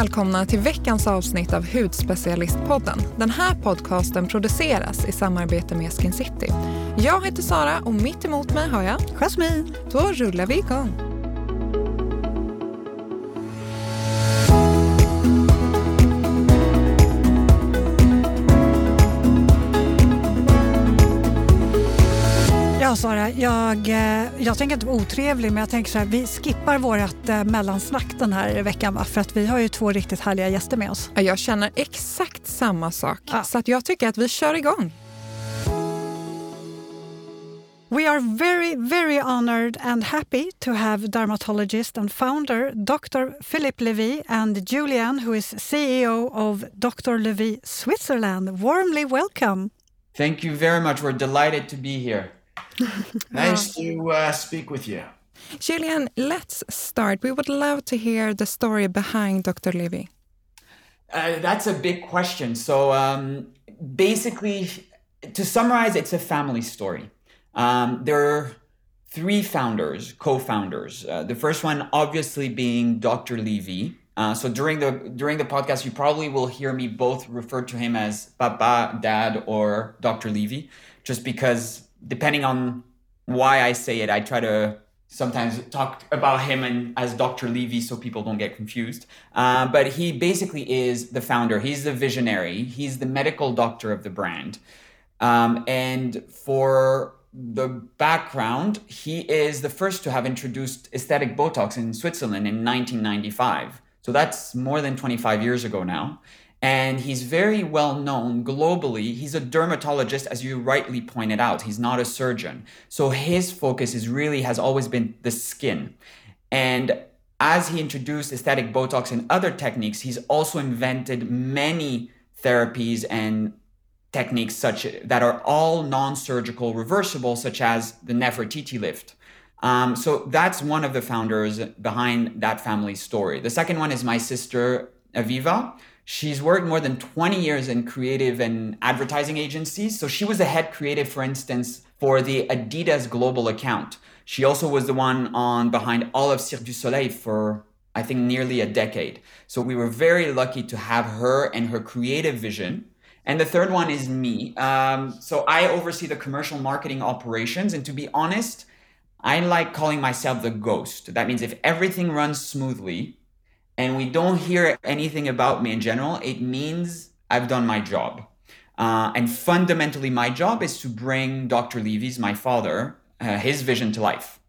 välkomna till veckans avsnitt av Hudspecialistpodden. Den här podcasten produceras i samarbete med Skin City. Jag heter Sara och mitt emot mig har jag Jasmine. Då rullar vi igång. Sara, jag, eh, jag tänker inte vara otrevlig, men jag tänker så här, vi skippar vårt eh, mellansnack den här veckan, va? för att vi har ju två riktigt härliga gäster med oss. Jag känner exakt samma sak, ja. så att jag tycker att vi kör igång. We are very, very honored and happy to have dermatologist and founder Dr. Philip Levy and Julian, who is CEO of Dr. Levy Switzerland. Warmly welcome. Thank you very much. We're delighted to be here. nice to uh, speak with you. Julian, let's start. We would love to hear the story behind Dr. Levy. Uh, that's a big question. So, um, basically, to summarize, it's a family story. Um, there are three founders, co-founders. Uh, the first one, obviously, being Dr. Levy. Uh, so during the during the podcast, you probably will hear me both refer to him as Papa, Dad, or Dr. Levy, just because depending on why I say it, I try to sometimes talk about him and as Dr. Levy so people don't get confused. Uh, but he basically is the founder. He's the visionary. He's the medical doctor of the brand. Um, and for the background, he is the first to have introduced aesthetic Botox in Switzerland in 1995. So that's more than 25 years ago now and he's very well known globally. He's a dermatologist, as you rightly pointed out. He's not a surgeon. So his focus is really has always been the skin. And as he introduced aesthetic Botox and other techniques, he's also invented many therapies and techniques such that are all non-surgical reversible, such as the Nefertiti lift. Um, so that's one of the founders behind that family story. The second one is my sister Aviva. She's worked more than 20 years in creative and advertising agencies. So she was the head creative, for instance, for the Adidas global account. She also was the one on behind all of Cirque du Soleil for I think nearly a decade. So we were very lucky to have her and her creative vision. And the third one is me. Um, so I oversee the commercial marketing operations. And to be honest, I like calling myself the ghost. That means if everything runs smoothly, and we don't hear anything about me in general, it means I've done my job. Uh, and fundamentally, my job is to bring Dr. Levy's, my father, uh, his vision to life.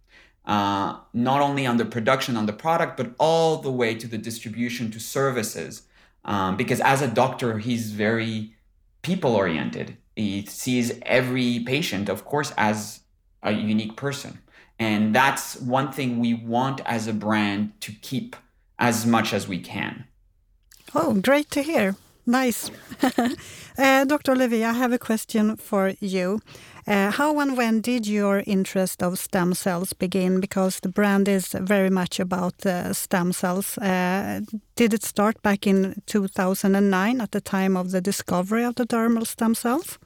Uh, not only on the production on the product, but all the way to the distribution to services. Um, because as a doctor, he's very people oriented. He sees every patient, of course, as a unique person. And that's one thing we want as a brand to keep as much as we can. Oh, great to hear. Nice. uh, Dr. Levy, I have a question for you. Uh, how and when did your interest of stem cells begin? Because the brand is very much about uh, stem cells. Uh, did it start back in 2009 at the time of the discovery of the dermal stem cells?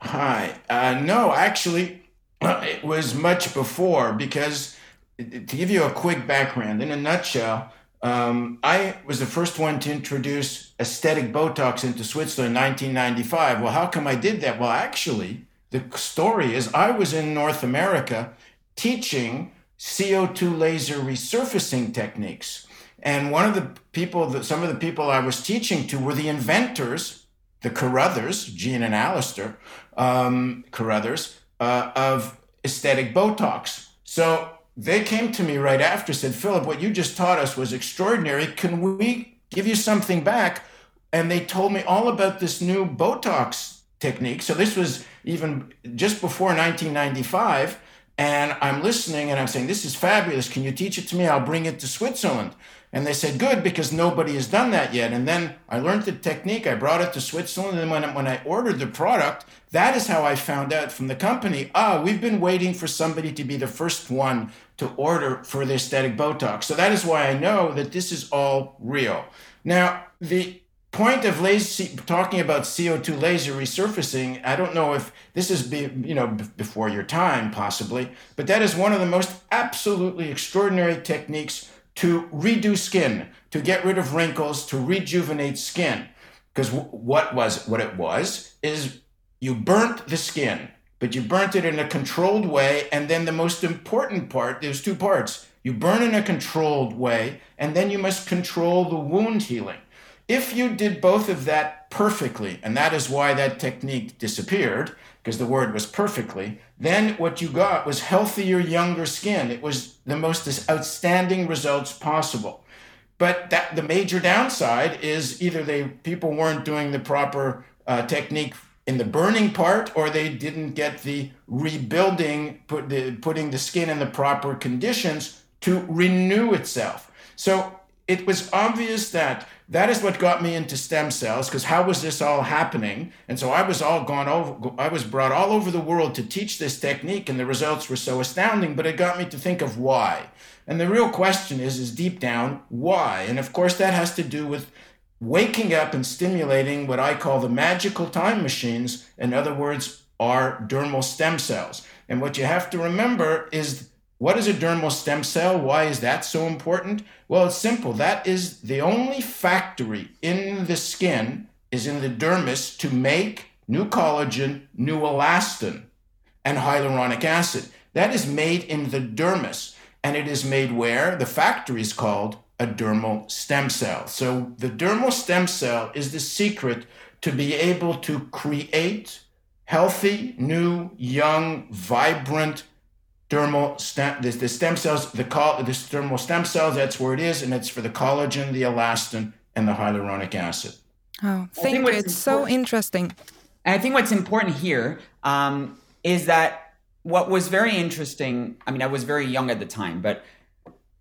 Hi. Uh, no, actually, it was much before because to give you a quick background, in a nutshell, um, I was the first one to introduce aesthetic Botox into Switzerland in 1995. Well, how come I did that? Well, actually, the story is I was in North America teaching CO2 laser resurfacing techniques. And one of the people, that, some of the people I was teaching to were the inventors, the Carruthers, Jean and Alastair um, Carruthers, uh, of aesthetic Botox. So they came to me right after, said, Philip, what you just taught us was extraordinary. Can we give you something back? And they told me all about this new Botox technique. So this was even just before 1995. And I'm listening and I'm saying, This is fabulous. Can you teach it to me? I'll bring it to Switzerland. And they said, good, because nobody has done that yet. And then I learned the technique. I brought it to Switzerland. And when, when I ordered the product, that is how I found out from the company ah, we've been waiting for somebody to be the first one to order for the aesthetic Botox. So that is why I know that this is all real. Now, the point of laser, talking about CO2 laser resurfacing, I don't know if this is be, you know before your time possibly, but that is one of the most absolutely extraordinary techniques to redo skin, to get rid of wrinkles, to rejuvenate skin. Because what was what it was is you burnt the skin, but you burnt it in a controlled way. And then the most important part, there's two parts. You burn in a controlled way, and then you must control the wound healing. If you did both of that perfectly, and that is why that technique disappeared, because the word was perfectly, then what you got was healthier, younger skin. It was the most outstanding results possible. But that the major downside is either they people weren't doing the proper uh, technique in the burning part, or they didn't get the rebuilding, put the, putting the skin in the proper conditions to renew itself. So it was obvious that that is what got me into stem cells because how was this all happening? And so i was all gone over i was brought all over the world to teach this technique and the results were so astounding but it got me to think of why. And the real question is is deep down why? And of course that has to do with waking up and stimulating what i call the magical time machines in other words our dermal stem cells and what you have to remember is what is a dermal stem cell? Why is that so important? Well, it's simple. That is the only factory in the skin is in the dermis to make new collagen, new elastin, and hyaluronic acid. That is made in the dermis, and it is made where? The factory is called a dermal stem cell. So the dermal stem cell is the secret to be able to create healthy, new, young, vibrant dermal stem, the, the stem cells, the, col- the dermal stem cells, that's where it is, and it's for the collagen, the elastin, and the hyaluronic acid. Oh, thank you. It's so interesting. And I think what's important here um, is that what was very interesting, I mean, I was very young at the time, but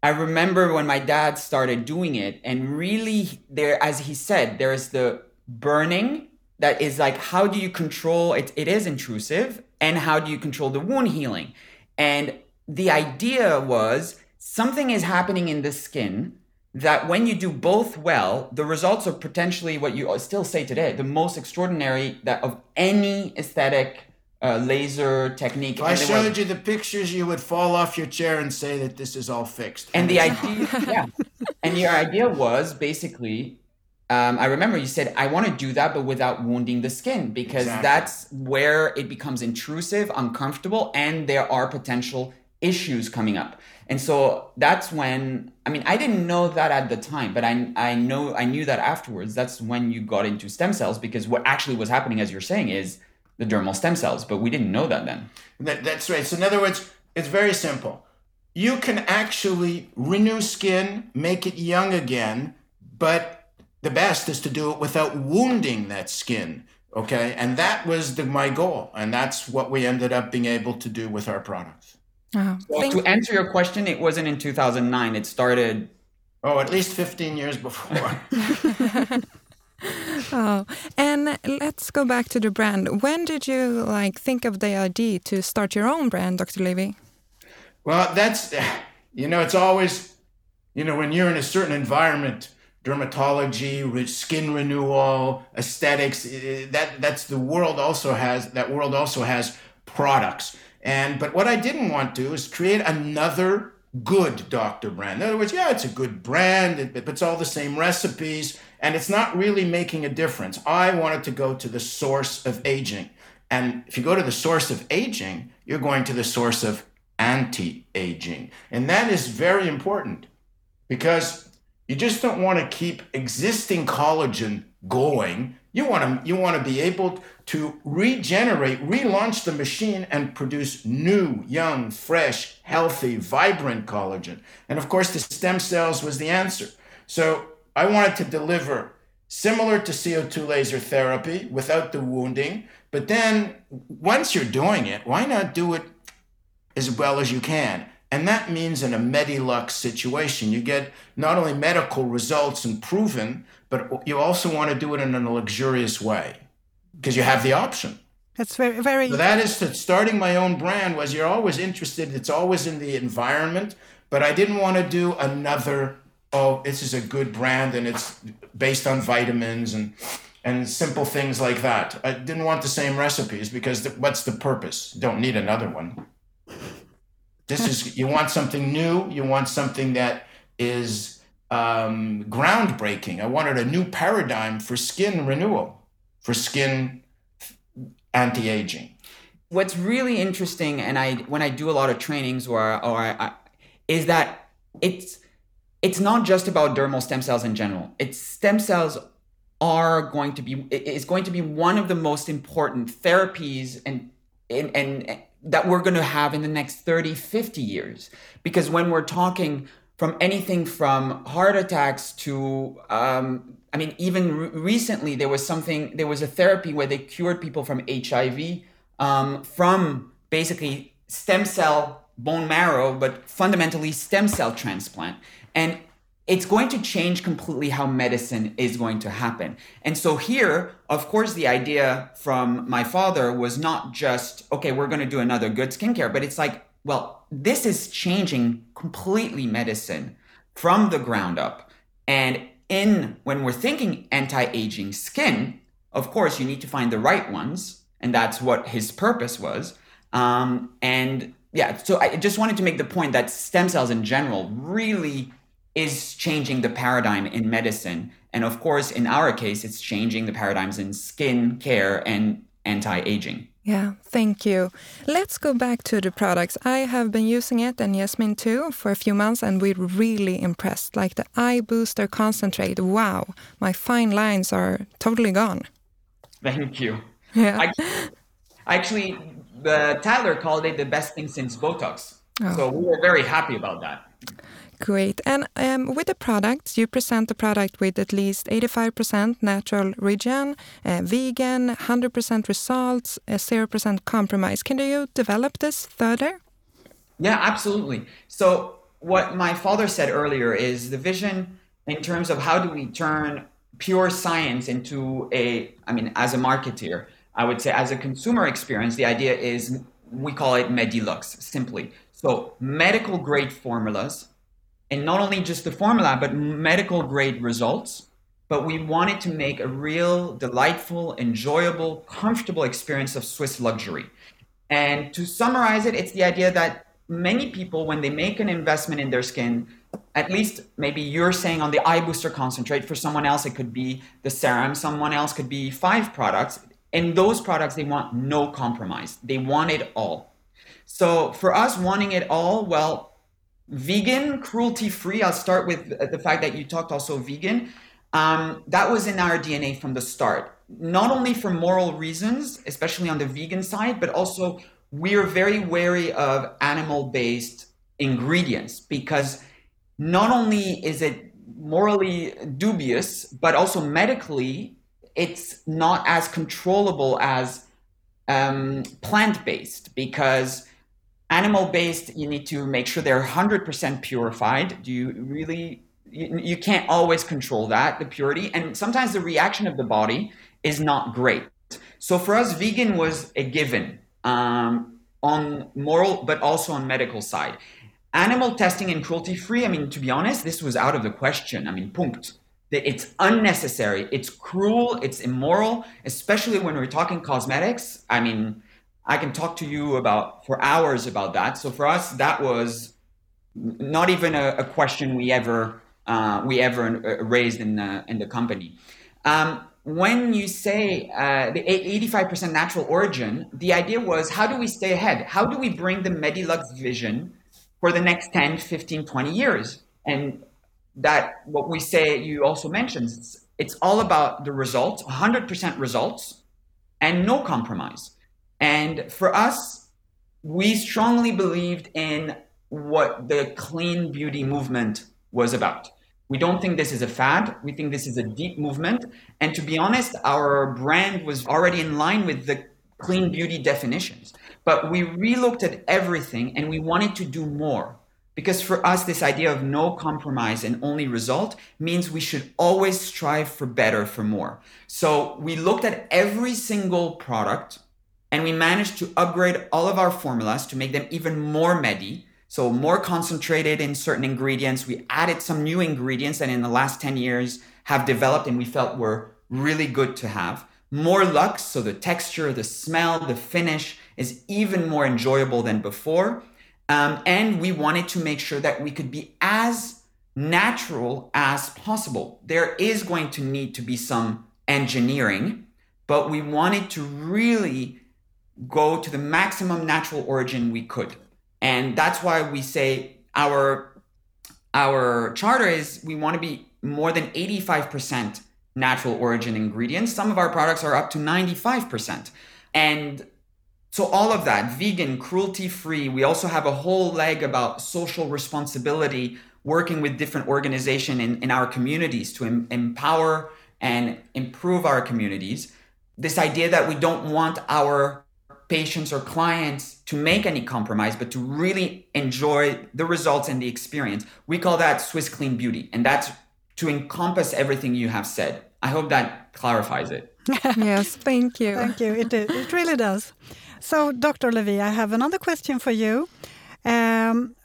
I remember when my dad started doing it, and really, there, as he said, there's the burning that is like, how do you control it? It is intrusive, and how do you control the wound healing? And the idea was something is happening in the skin that when you do both well, the results are potentially what you still say today, the most extraordinary that of any aesthetic uh, laser technique. If I showed you the pictures, you would fall off your chair and say that this is all fixed. And the idea, yeah, and your idea was basically um, I remember you said, I want to do that, but without wounding the skin, because exactly. that's where it becomes intrusive, uncomfortable, and there are potential issues coming up. And so that's when, I mean, I didn't know that at the time, but I, I know, I knew that afterwards. That's when you got into stem cells, because what actually was happening, as you're saying, is the dermal stem cells, but we didn't know that then. That, that's right. So, in other words, it's very simple. You can actually renew skin, make it young again, but the best is to do it without wounding that skin. Okay. And that was the, my goal. And that's what we ended up being able to do with our products. Oh, well, to answer your question, it wasn't in 2009. It started. Oh, at least 15 years before. oh, and let's go back to the brand. When did you like think of the idea to start your own brand, Dr. Levy? Well, that's you know, it's always you know when you're in a certain environment, dermatology, skin renewal, aesthetics. That that's the world also has that world also has products. And but what I didn't want to is create another good doctor brand. In other words, yeah, it's a good brand, but it's all the same recipes, and it's not really making a difference. I wanted to go to the source of aging. And if you go to the source of aging, you're going to the source of anti aging. And that is very important because you just don't want to keep existing collagen going. You want to you want to be able to regenerate, relaunch the machine and produce new, young, fresh, healthy, vibrant collagen. And of course, the stem cells was the answer. So I wanted to deliver similar to CO2 laser therapy without the wounding. But then once you're doing it, why not do it as well as you can? And that means in a Medilux situation, you get not only medical results and proven, but you also want to do it in a luxurious way because you have the option. That's very, very. So that is to starting my own brand was you're always interested. It's always in the environment, but I didn't want to do another. Oh, this is a good brand and it's based on vitamins and and simple things like that. I didn't want the same recipes because the, what's the purpose? Don't need another one. This is you want something new. You want something that is um, groundbreaking. I wanted a new paradigm for skin renewal, for skin anti aging. What's really interesting, and I when I do a lot of trainings or or I, is that it's it's not just about dermal stem cells in general. It's stem cells are going to be is going to be one of the most important therapies and and, and that we're going to have in the next 30 50 years because when we're talking from anything from heart attacks to um, i mean even re- recently there was something there was a therapy where they cured people from hiv um, from basically stem cell bone marrow but fundamentally stem cell transplant and it's going to change completely how medicine is going to happen. And so here, of course, the idea from my father was not just, okay, we're going to do another good skincare, but it's like, well, this is changing completely medicine from the ground up. And in when we're thinking anti-aging skin, of course, you need to find the right ones, and that's what his purpose was. Um, and yeah, so I just wanted to make the point that stem cells in general really is changing the paradigm in medicine. And of course, in our case, it's changing the paradigms in skin care and anti aging. Yeah, thank you. Let's go back to the products. I have been using it and Yasmin too for a few months and we're really impressed. Like the eye booster concentrate. Wow, my fine lines are totally gone. Thank you. Yeah. I, actually, the Tatler called it the best thing since Botox. Oh. So we were very happy about that. Great. And um, with the product, you present the product with at least 85% natural region, uh, vegan, 100% results, 0% uh, compromise. Can you develop this further? Yeah, absolutely. So, what my father said earlier is the vision in terms of how do we turn pure science into a, I mean, as a marketeer, I would say as a consumer experience, the idea is we call it Medilux simply. So, medical grade formulas and not only just the formula, but medical grade results. But we wanted to make a real, delightful, enjoyable, comfortable experience of Swiss luxury. And to summarize it, it's the idea that many people, when they make an investment in their skin, at least maybe you're saying on the eye booster concentrate, for someone else, it could be the serum, someone else could be five products. In those products, they want no compromise, they want it all. So for us, wanting it all, well, vegan, cruelty free. I'll start with the fact that you talked also vegan. Um, that was in our DNA from the start, not only for moral reasons, especially on the vegan side, but also we're very wary of animal based ingredients because not only is it morally dubious, but also medically, it's not as controllable as um, plant based because animal based you need to make sure they're 100% purified. Do you really you, you, can't always control that the purity. And sometimes the reaction of the body is not great. So for us vegan was a given um, on moral but also on medical side. Animal testing and cruelty free i mean to be honest this was out of the question. I mean punkt. It's unnecessary. It's cruel. It's immoral especially when we're talking cosmetics. I mean I can talk to you about for hours about that. So for us, that was not even a, a question we ever uh, we ever uh, raised in the in the company. Um, when you say uh, the 85% natural origin, the idea was how do we stay ahead? How do we bring the Medilux vision for the next 10, 15, 20 years? And that what we say, you also mentioned, it's, it's all about the results, 100% results, and no compromise. And for us, we strongly believed in what the clean beauty movement was about. We don't think this is a fad. We think this is a deep movement. And to be honest, our brand was already in line with the clean beauty definitions. But we relooked at everything and we wanted to do more. Because for us, this idea of no compromise and only result means we should always strive for better, for more. So we looked at every single product and we managed to upgrade all of our formulas to make them even more medi, so more concentrated in certain ingredients. We added some new ingredients that in the last 10 years have developed and we felt were really good to have. More luxe, so the texture, the smell, the finish is even more enjoyable than before. Um, and we wanted to make sure that we could be as natural as possible. There is going to need to be some engineering, but we wanted to really go to the maximum natural origin we could. And that's why we say our our charter is we want to be more than 85% natural origin ingredients. Some of our products are up to 95%. And so all of that, vegan, cruelty free. We also have a whole leg about social responsibility, working with different organizations in, in our communities to em- empower and improve our communities. This idea that we don't want our patients or clients to make any compromise, but to really enjoy the results and the experience. We call that Swiss Clean Beauty. And that's to encompass everything you have said. I hope that clarifies it. yes, thank you. Thank you. It, it really does. So, Dr. Levy, I have another question for you. Um,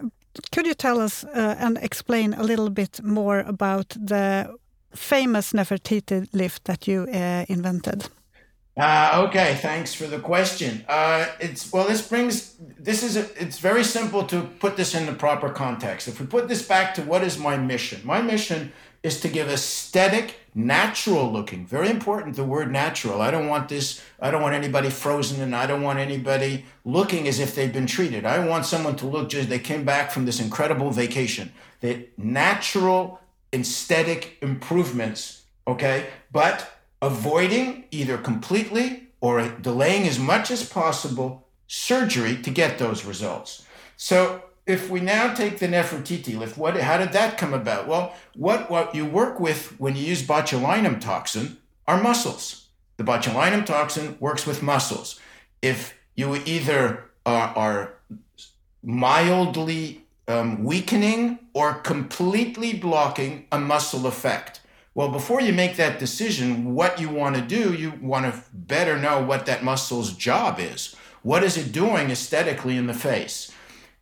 could you tell us uh, and explain a little bit more about the famous Nefertiti lift that you uh, invented? Uh, okay, thanks for the question. Uh, it's well, this brings this is a, it's very simple to put this in the proper context. If we put this back to what is my mission, my mission is to give aesthetic, natural looking. Very important. The word natural. I don't want this. I don't want anybody frozen, and I don't want anybody looking as if they've been treated. I want someone to look just they came back from this incredible vacation. That natural aesthetic improvements. Okay, but avoiding either completely or delaying as much as possible surgery to get those results. So if we now take the Nefertiti lift, what, how did that come about? Well, what, what you work with when you use botulinum toxin are muscles. The botulinum toxin works with muscles. If you either are, are mildly um, weakening or completely blocking a muscle effect, well, before you make that decision, what you want to do, you want to better know what that muscle's job is. What is it doing aesthetically in the face?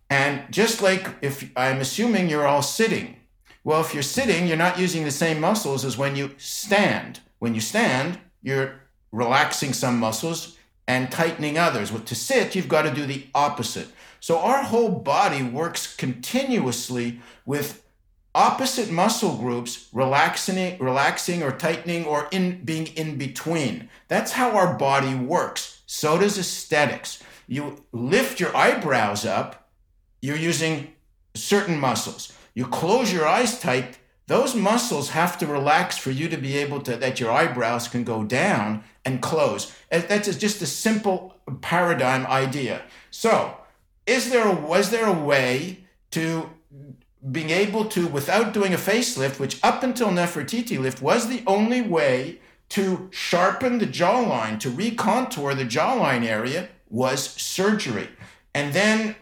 And just like if I'm assuming you're all sitting, well, if you're sitting, you're not using the same muscles as when you stand. When you stand, you're relaxing some muscles and tightening others. Well, to sit, you've got to do the opposite. So our whole body works continuously with opposite muscle groups relaxing relaxing or tightening or in being in between. That's how our body works. So does aesthetics. You lift your eyebrows up you're using certain muscles. You close your eyes tight those muscles have to relax for you to be able to that your eyebrows can go down and close. That's just a simple paradigm idea. So is there a, was there a way to being able to, without doing a facelift, which up until Nefertiti lift was the only way to sharpen the jawline, to recontour the jawline area, was surgery. And then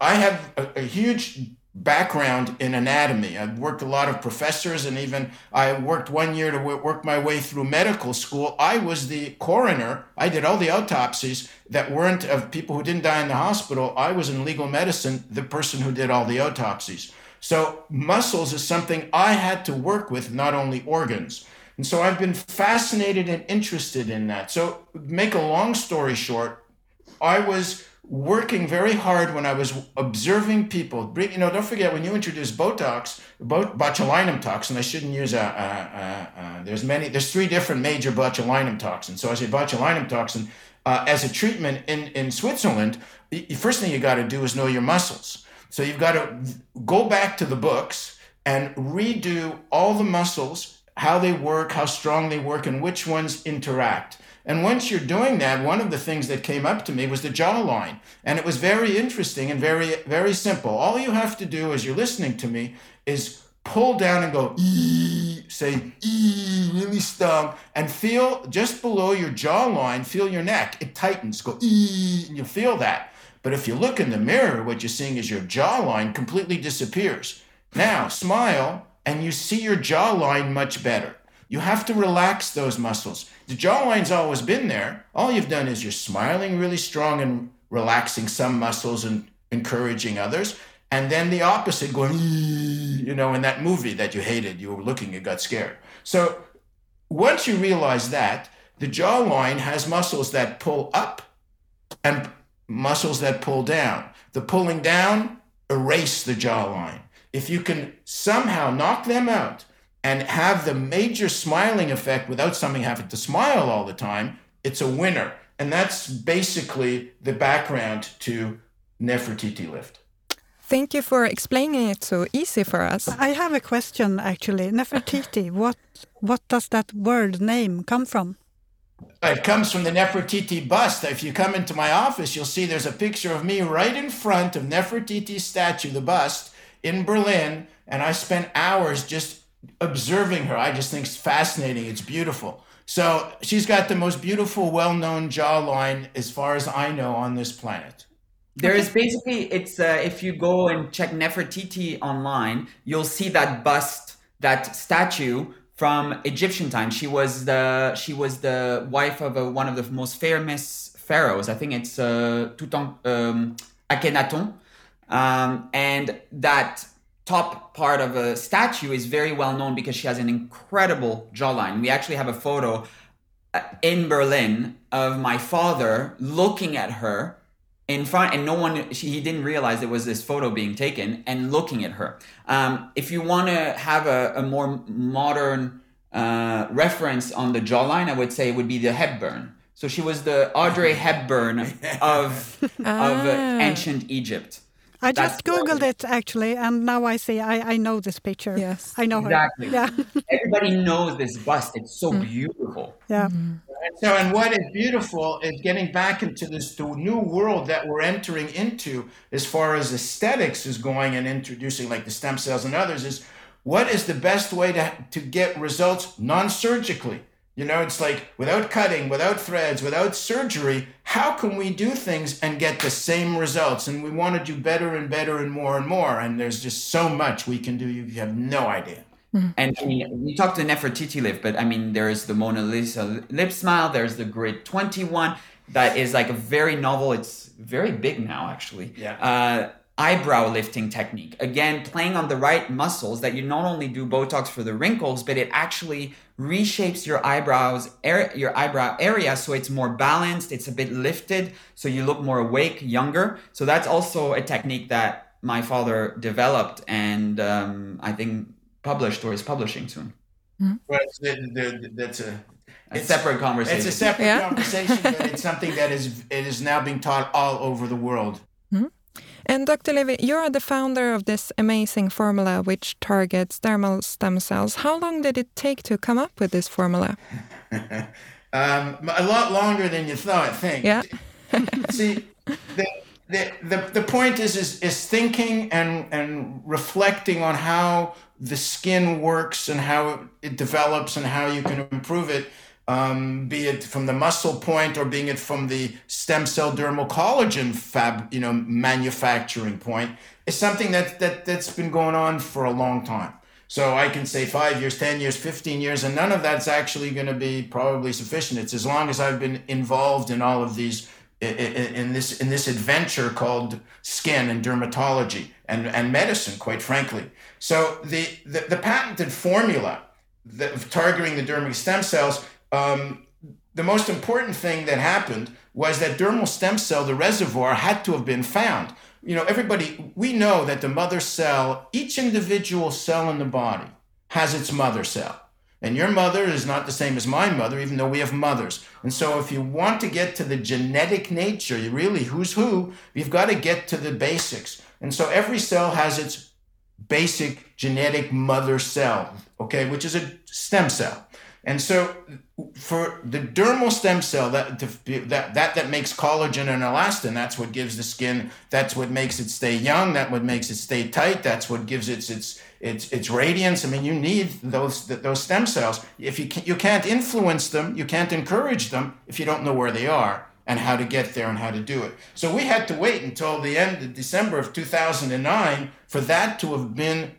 I have a, a huge background in anatomy. I've worked a lot of professors, and even I worked one year to work my way through medical school. I was the coroner. I did all the autopsies that weren't of people who didn't die in the hospital. I was in legal medicine, the person who did all the autopsies. So muscles is something I had to work with, not only organs. And so I've been fascinated and interested in that. So, make a long story short, I was working very hard when I was observing people. You know, don't forget when you introduce Botox, botulinum toxin. I shouldn't use a. a, a, a there's many. There's three different major botulinum toxins. So I say botulinum toxin uh, as a treatment in in Switzerland. The first thing you got to do is know your muscles. So you've got to go back to the books and redo all the muscles, how they work, how strong they work, and which ones interact. And once you're doing that, one of the things that came up to me was the jawline. And it was very interesting and very, very simple. All you have to do as you're listening to me is pull down and go, ee, say, ee, really stung, and feel just below your jawline, feel your neck. It tightens, go, ee, and you feel that. But if you look in the mirror, what you're seeing is your jawline completely disappears. Now, smile, and you see your jawline much better. You have to relax those muscles. The jawline's always been there. All you've done is you're smiling really strong and relaxing some muscles and encouraging others. And then the opposite going, you know, in that movie that you hated, you were looking, you got scared. So once you realize that, the jawline has muscles that pull up and muscles that pull down. The pulling down erase the jawline. if you can somehow knock them out and have the major smiling effect without something having to smile all the time, it's a winner. And that's basically the background to Nefertiti lift. Thank you for explaining it so easy for us. I have a question actually. Nefertiti, what what does that word name come from? It comes from the Nefertiti bust. If you come into my office, you'll see there's a picture of me right in front of Nefertiti's statue, the bust, in Berlin. And I spent hours just observing her. I just think it's fascinating. It's beautiful. So she's got the most beautiful, well known jawline, as far as I know, on this planet. There is basically it's uh, if you go and check Nefertiti online, you'll see that bust, that statue from Egyptian times. She was the she was the wife of a, one of the most famous pharaohs. I think it's uh, Tutan um, Akhenaton, um, and that top part of a statue is very well known because she has an incredible jawline. We actually have a photo uh, in Berlin of my father looking at her in front and no one she, he didn't realize there was this photo being taken and looking at her. Um, if you want to have a, a, more modern uh, reference on the jawline i would say it would be the hepburn so she was the audrey hepburn of of uh, ancient egypt I just That's googled it actually, and now I see. I, I know this picture. Yes, I know exactly. her. Yeah, everybody knows this bust. It's so mm. beautiful. Yeah. Mm-hmm. So, and what is beautiful is getting back into this new world that we're entering into, as far as aesthetics is going, and introducing like the stem cells and others. Is what is the best way to to get results non-surgically? You know, it's like without cutting, without threads, without surgery, how can we do things and get the same results? And we want to do better and better and more and more. And there's just so much we can do. You have no idea. Mm-hmm. And I mean, we talked to Nefertiti lift, but I mean, there's the Mona Lisa lip smile. There's the Grid 21 that is like a very novel. It's very big now, actually. Yeah. Uh, eyebrow lifting technique. Again, playing on the right muscles that you not only do Botox for the wrinkles, but it actually reshapes your eyebrows, er, your eyebrow area so it's more balanced, it's a bit lifted, so you look more awake, younger. So that's also a technique that my father developed and um, I think published or is publishing soon. Mm-hmm. Well, that's a a separate conversation. It's a separate yeah. conversation, but it's something that is it is now being taught all over the world. And Dr. Levy, you are the founder of this amazing formula which targets dermal stem cells. How long did it take to come up with this formula? um, a lot longer than you thought, I think. Yeah. See, the, the, the, the point is, is, is thinking and, and reflecting on how the skin works and how it develops and how you can improve it um, be it from the muscle point or being it from the stem cell dermal collagen fab, you know, manufacturing point, is something that, that that's been going on for a long time. So I can say five years, 10 years, 15 years, and none of that's actually going to be probably sufficient. It's as long as I've been involved in all of these, in, this, in this adventure called skin and dermatology and, and medicine, quite frankly. So the, the, the patented formula that, targeting the dermal stem cells um, the most important thing that happened was that dermal stem cell, the reservoir, had to have been found. You know, everybody, we know that the mother cell, each individual cell in the body has its mother cell. And your mother is not the same as my mother, even though we have mothers. And so, if you want to get to the genetic nature, you really who's who, you've got to get to the basics. And so, every cell has its basic genetic mother cell, okay, which is a stem cell. And so, for the dermal stem cell, that that that that makes collagen and elastin, that's what gives the skin. That's what makes it stay young. That what makes it stay tight. That's what gives its its its its radiance. I mean, you need those those stem cells. If you can, you can't influence them, you can't encourage them if you don't know where they are and how to get there and how to do it. So we had to wait until the end of December of 2009 for that to have been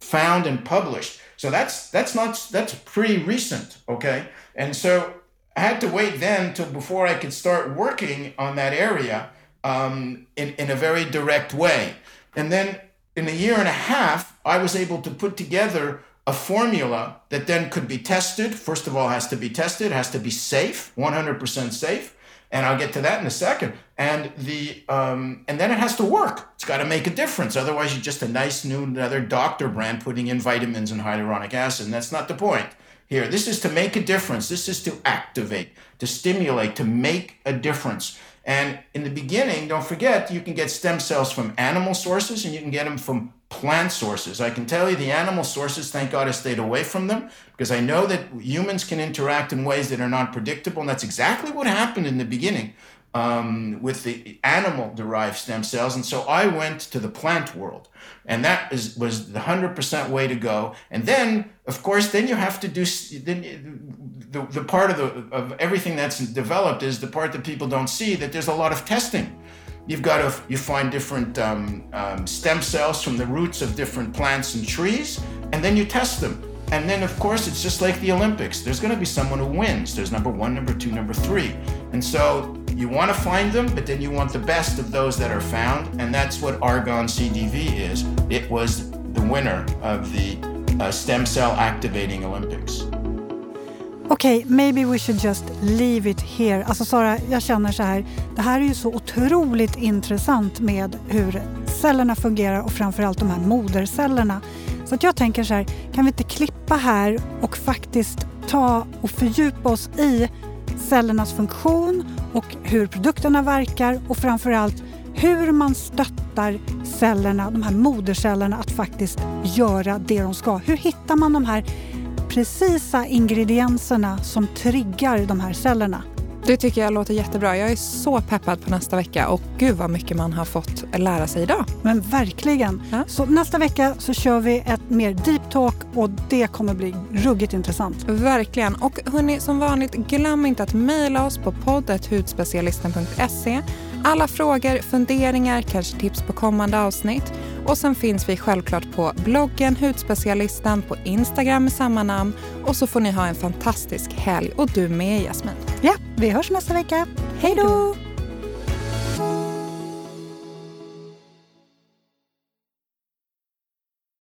found and published. So that's that's not that's pretty recent, okay? And so I had to wait then till before I could start working on that area um, in in a very direct way. And then in a year and a half, I was able to put together a formula that then could be tested. First of all, has to be tested, has to be safe, 100% safe. and I'll get to that in a second. And the um, and then it has to work. It's got to make a difference. Otherwise, you're just a nice new another doctor brand putting in vitamins and hyaluronic acid. And that's not the point here. This is to make a difference. This is to activate, to stimulate, to make a difference. And in the beginning, don't forget, you can get stem cells from animal sources and you can get them from plant sources. I can tell you the animal sources, thank God I stayed away from them because I know that humans can interact in ways that are not predictable. And that's exactly what happened in the beginning um, with the animal derived stem cells. And so I went to the plant world. And that is, was the 100% way to go. And then, of course, then you have to do then the, the part of, the, of everything that's developed is the part that people don't see that there's a lot of testing. You've got to you find different um, um, stem cells from the roots of different plants and trees, and then you test them. And then, of course, it's just like the Olympics. There's going to be someone who wins. There's number one, number two, number three. And so you want to find them, but then you want the best of those that are found. And that's what Argon CDV is. It was the winner of the uh, stem cell activating Olympics. Okej, okay, maybe we should just leave it here. Alltså Sara, jag känner så här. Det här är ju så otroligt intressant med hur cellerna fungerar och framförallt de här modercellerna. Så att jag tänker så här, kan vi inte klippa här och faktiskt ta och fördjupa oss i cellernas funktion och hur produkterna verkar och framförallt hur man stöttar cellerna, de här modercellerna att faktiskt göra det de ska. Hur hittar man de här precisa ingredienserna som triggar de här cellerna? Det tycker jag låter jättebra. Jag är så peppad på nästa vecka och gud vad mycket man har fått lära sig idag. Men verkligen. Ja. Så nästa vecka så kör vi ett mer deep talk och det kommer bli ruggigt intressant. Verkligen. Och hörni, som vanligt, glöm inte att mejla oss på poddet.hudspecialisten.se alla frågor, funderingar, kanske tips på kommande avsnitt. Och sen finns vi självklart på bloggen Hudspecialisten på Instagram med samma namn. Och så får ni ha en fantastisk helg och du med Jasmin. Ja, vi hörs nästa vecka. Hej då!